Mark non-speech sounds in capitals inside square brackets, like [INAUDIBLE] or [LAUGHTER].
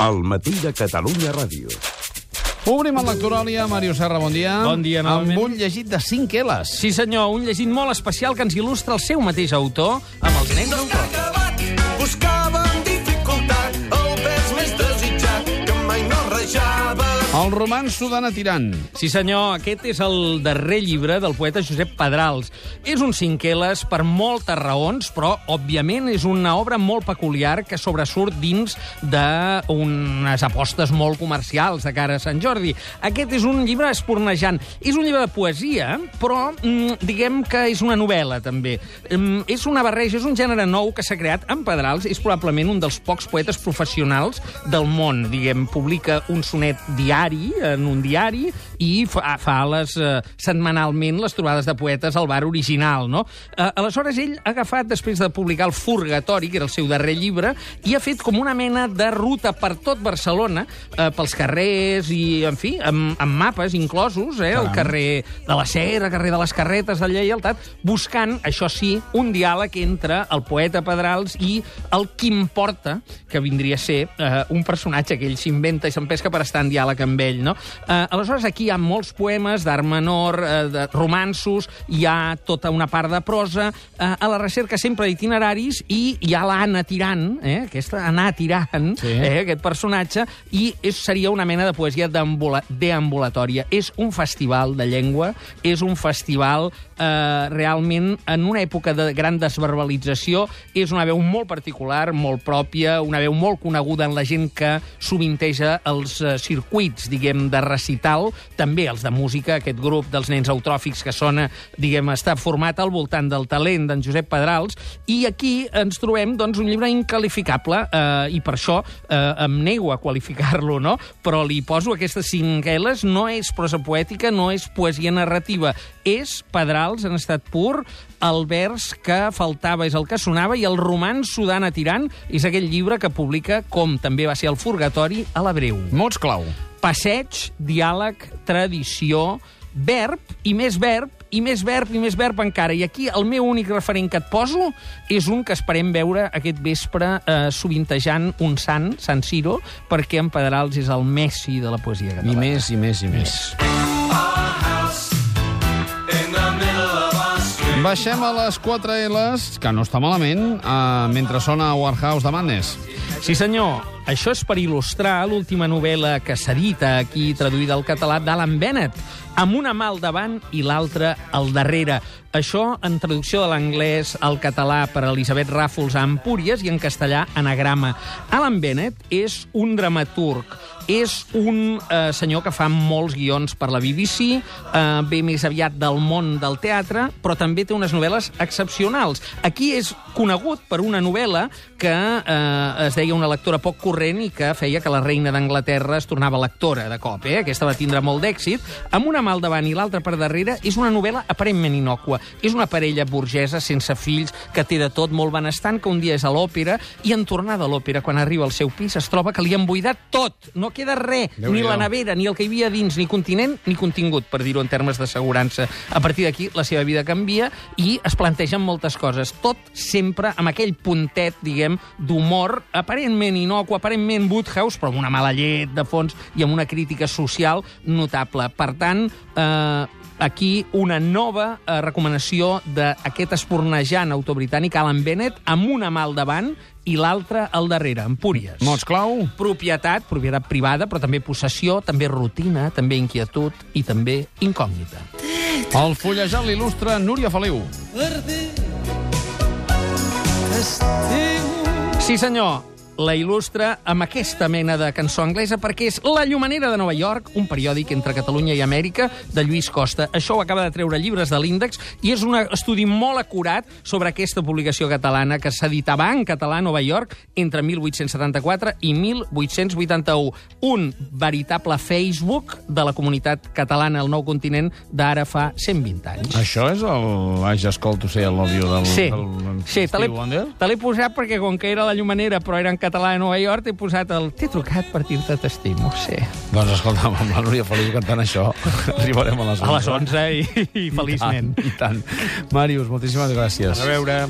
al matí de Catalunya Ràdio. Obrim el lectoràlia. Mario Serra, bon dia. Bon dia, novament. Amb un llegit de 5 L's. Sí, senyor, un llegit molt especial que ens il·lustra el seu mateix autor amb els nens d'autògrafs. acabat, buscàvem dificultat, el vers més desitjat que mai no rejava. El romanço d'Anna Tirant. Sí, senyor, aquest és el darrer llibre del poeta Josep Pedrals. És un cinqueles per moltes raons, però, òbviament, és una obra molt peculiar que sobresurt dins d'unes apostes molt comercials de cara a Sant Jordi. Aquest és un llibre espornejant. És un llibre de poesia, però mm, diguem que és una novel·la, també. Mm, és una barreja, és un gènere nou que s'ha creat en Pedrals. És probablement un dels pocs poetes professionals del món. Diguem, publica un sonet diari en un diari i fa, fa les, eh, setmanalment les trobades de poetes al bar original, no? Eh, aleshores, ell ha agafat, després de publicar el Furgatori, que era el seu darrer llibre, i ha fet com una mena de ruta per tot Barcelona, eh, pels carrers i, en fi, amb, amb mapes inclosos, eh, el carrer de la Ser, el carrer de les Carretes, de Lleialtat, buscant, això sí, un diàleg entre el poeta Pedrals i el Quim Porta, que vindria a ser eh, un personatge que ell s'inventa i s'empesca per estar en diàleg amb ell, no? Eh, aleshores, aquí hi ha molts poemes d'art menor, eh, de romansos, hi ha tota una part de prosa, eh, a la recerca sempre d'itineraris, i hi ha l'Anna Tirant, eh, aquesta Anna Tirant, Sí. eh, aquest personatge, i és, seria una mena de poesia deambula- deambulatòria. És un festival de llengua, és un festival eh, realment en una època de gran desverbalització, és una veu molt particular, molt pròpia, una veu molt coneguda en la gent que sovinteja els eh, circuits, diguem, de recital, també els de música, aquest grup dels nens eutròfics que sona, diguem, està format al voltant del talent d'en Josep Pedrals, i aquí ens trobem, doncs, un llibre incalificable, eh, i per això eh, em nego a qualificar-lo, no? Però li poso aquestes cinc L's, no és prosa poètica, no és poesia narrativa, és Pedrals en estat pur, el vers que faltava és el que sonava i el romanç sudana tirant és aquell llibre que publica, com també va ser el Furgatori, a la Breu. Mots clau. Passeig, diàleg, tradició, verb i més verb i més verb i més verb encara. I aquí el meu únic referent que et poso és un que esperem veure aquest vespre eh, sovintejant un sant, Sant Ciro, perquè en Pedrals és el Messi de la poesia I catalana. més, i més, i més. Our street. Baixem a les 4 L's, que no està malament, eh, mentre sona Warhouse de Madness. Sí, senyor. Això és per il·lustrar l'última novel·la que s'edita aquí, traduïda al català, d'Alan Bennett, amb una mà al davant i l'altra al darrere. Això en traducció de l'anglès al català per Elisabet Ràfols a Empúries i en castellà anagrama. Alan Bennett és un dramaturg, és un eh, senyor que fa molts guions per la BBC, eh, ve més aviat del món del teatre, però també té unes novel·les excepcionals. Aquí és conegut per una novel·la que eh, es deia una lectora poc corrent i que feia que la reina d'Anglaterra es tornava lectora de cop. Eh? Aquesta va tindre molt d'èxit. Amb una mà al davant i l'altra per darrere, és una novel·la aparentment inocua. És una parella burgesa sense fills que té de tot molt benestant, que un dia és a l'òpera i en tornar de l'òpera, quan arriba al seu pis, es troba que li han buidat tot. No queda res, ni Déu-n'hi-do. la nevera, ni el que hi havia dins, ni continent, ni contingut, per dir-ho en termes d'assegurança. A partir d'aquí, la seva vida canvia i es plantegen moltes coses. Tot sempre amb aquell puntet, diguem, d'humor aparentment inocu, aparentment Woodhouse, però amb una mala llet de fons i amb una crítica social notable. Per tant, eh, aquí una nova eh, recomanació d'aquest espornejant autobritànic Alan Bennett amb una mà al davant i l'altra al darrere, Empúries Mots clau. propietat, propietat privada, però també possessió, també rutina, també inquietud i també incògnita. El fullejat l'il·lustra Núria Feliu. Sí, senyor, la il·lustra amb aquesta mena de cançó anglesa perquè és La Llumanera de Nova York, un periòdic entre Catalunya i Amèrica de Lluís Costa. Això ho acaba de treure llibres de l'Índex i és un estudi molt acurat sobre aquesta publicació catalana que s'editava en català a Nova York entre 1874 i 1881. Un veritable Facebook de la comunitat catalana al nou continent d'ara fa 120 anys. Això és el ja escolto ser l'òdio del, Sí, del sí Steve Wonder? te l'he posat perquè com que era la llumanera però era en català a Nova York, t'he posat el... T'he trucat per dir-te t'estimo, sí. Doncs escolta'm, amb la Núria Feliu cantant això, [LAUGHS] arribarem a les 11. A les 11 i, i feliçment. I tant, i tant. Màrius, moltíssimes gràcies. A veure...